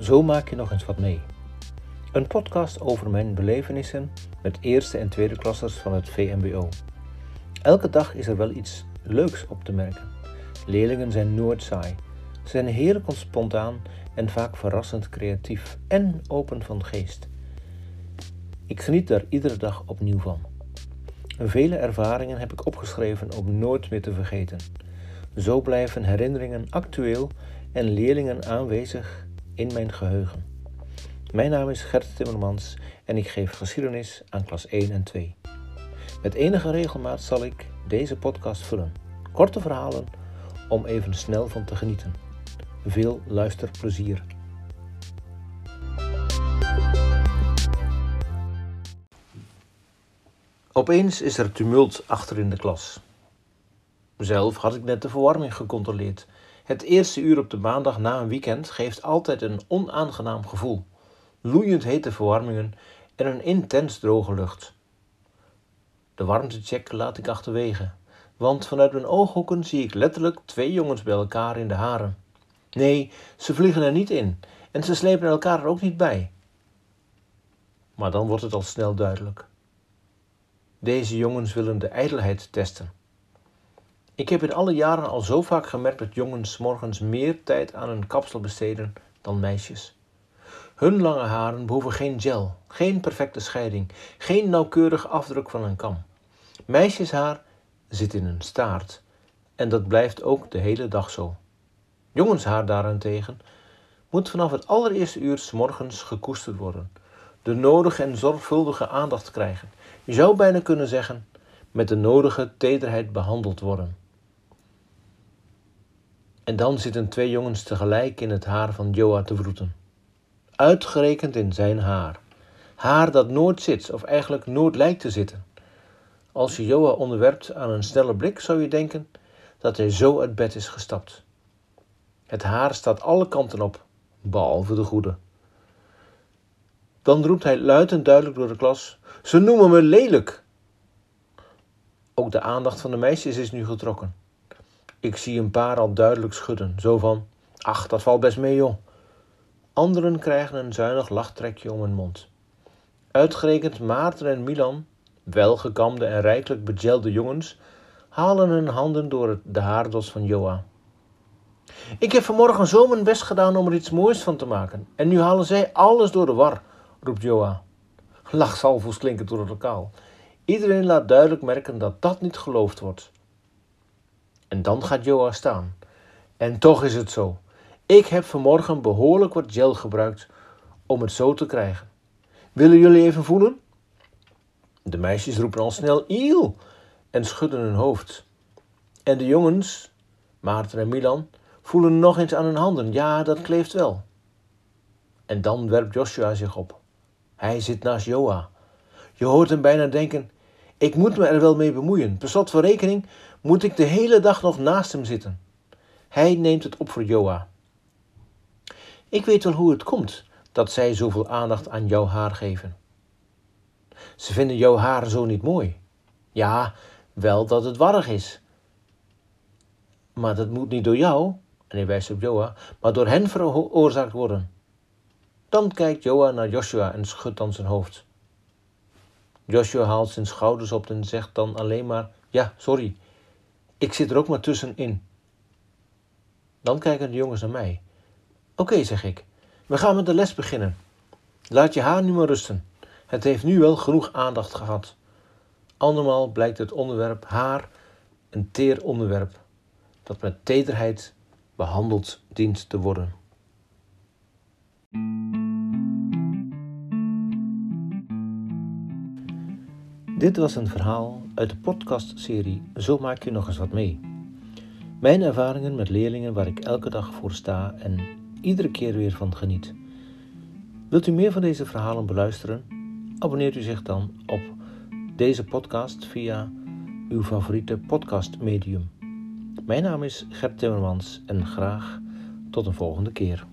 Zo maak je nog eens wat mee. Een podcast over mijn belevenissen met eerste en tweede klassers van het VMBO. Elke dag is er wel iets leuks op te merken. Leerlingen zijn nooit saai. Ze zijn heerlijk spontaan en vaak verrassend creatief en open van geest. Ik geniet daar iedere dag opnieuw van. Vele ervaringen heb ik opgeschreven om nooit meer te vergeten. Zo blijven herinneringen actueel en leerlingen aanwezig in mijn geheugen. Mijn naam is Gert Timmermans en ik geef geschiedenis aan klas 1 en 2. Met enige regelmaat zal ik deze podcast vullen. Korte verhalen om even snel van te genieten. Veel luisterplezier. Opeens is er tumult achter in de klas. Zelf had ik net de verwarming gecontroleerd. Het eerste uur op de maandag na een weekend geeft altijd een onaangenaam gevoel. Loeiend hete verwarmingen en een intens droge lucht. De warmtecheck laat ik achterwege, want vanuit mijn ooghoeken zie ik letterlijk twee jongens bij elkaar in de haren. Nee, ze vliegen er niet in en ze slepen elkaar er ook niet bij. Maar dan wordt het al snel duidelijk. Deze jongens willen de ijdelheid testen. Ik heb in alle jaren al zo vaak gemerkt dat jongens morgens meer tijd aan hun kapsel besteden dan meisjes. Hun lange haren behoeven geen gel, geen perfecte scheiding, geen nauwkeurige afdruk van een kam. Meisjeshaar zit in een staart en dat blijft ook de hele dag zo. Jongenshaar daarentegen moet vanaf het allereerste uur s morgens gekoesterd worden, de nodige en zorgvuldige aandacht krijgen. Je zou bijna kunnen zeggen, met de nodige tederheid behandeld worden. En dan zitten twee jongens tegelijk in het haar van Joa te vroeten. Uitgerekend in zijn haar. Haar dat nooit zit, of eigenlijk nooit lijkt te zitten. Als je Joa onderwerpt aan een snelle blik, zou je denken dat hij zo uit bed is gestapt. Het haar staat alle kanten op, behalve de goede. Dan roept hij luid en duidelijk door de klas: Ze noemen me lelijk. Ook de aandacht van de meisjes is nu getrokken. Ik zie een paar al duidelijk schudden, zo van: Ach, dat valt best mee, joh. Anderen krijgen een zuinig lachtrekje om hun mond. Uitgerekend Maarten en Milan, welgekamde en rijkelijk begelde jongens, halen hun handen door de haardos van Joa. Ik heb vanmorgen zo mijn best gedaan om er iets moois van te maken. En nu halen zij alles door de war, roept Joa. Lachsalvo's klinken door het lokaal. Iedereen laat duidelijk merken dat dat niet geloofd wordt. En dan gaat Joa staan. En toch is het zo. Ik heb vanmorgen behoorlijk wat gel gebruikt om het zo te krijgen. Willen jullie even voelen? De meisjes roepen al snel iel en schudden hun hoofd. En de jongens, Maarten en Milan, voelen nog eens aan hun handen. Ja, dat kleeft wel. En dan werpt Joshua zich op. Hij zit naast Joa. Je hoort hem bijna denken: ik moet me er wel mee bemoeien. Per slot van rekening moet ik de hele dag nog naast hem zitten. Hij neemt het op voor Joa. Ik weet wel hoe het komt dat zij zoveel aandacht aan jouw haar geven. Ze vinden jouw haar zo niet mooi. Ja, wel dat het warrig is. Maar dat moet niet door jou, en hij wijst op Joa, maar door hen veroorzaakt worden. Dan kijkt Joa naar Joshua en schudt dan zijn hoofd. Joshua haalt zijn schouders op en zegt dan alleen maar: Ja, sorry, ik zit er ook maar tussenin. Dan kijken de jongens naar mij. Oké, zeg ik, we gaan met de les beginnen. Laat je haar nu maar rusten. Het heeft nu wel genoeg aandacht gehad. Andermaal blijkt het onderwerp haar een teer onderwerp dat met tederheid behandeld dient te worden. Dit was een verhaal uit de podcastserie Zo maak je nog eens wat mee. Mijn ervaringen met leerlingen waar ik elke dag voor sta en iedere keer weer van geniet. Wilt u meer van deze verhalen beluisteren? Abonneert u zich dan op deze podcast via uw favoriete podcastmedium. Mijn naam is Gert Timmermans en graag tot een volgende keer.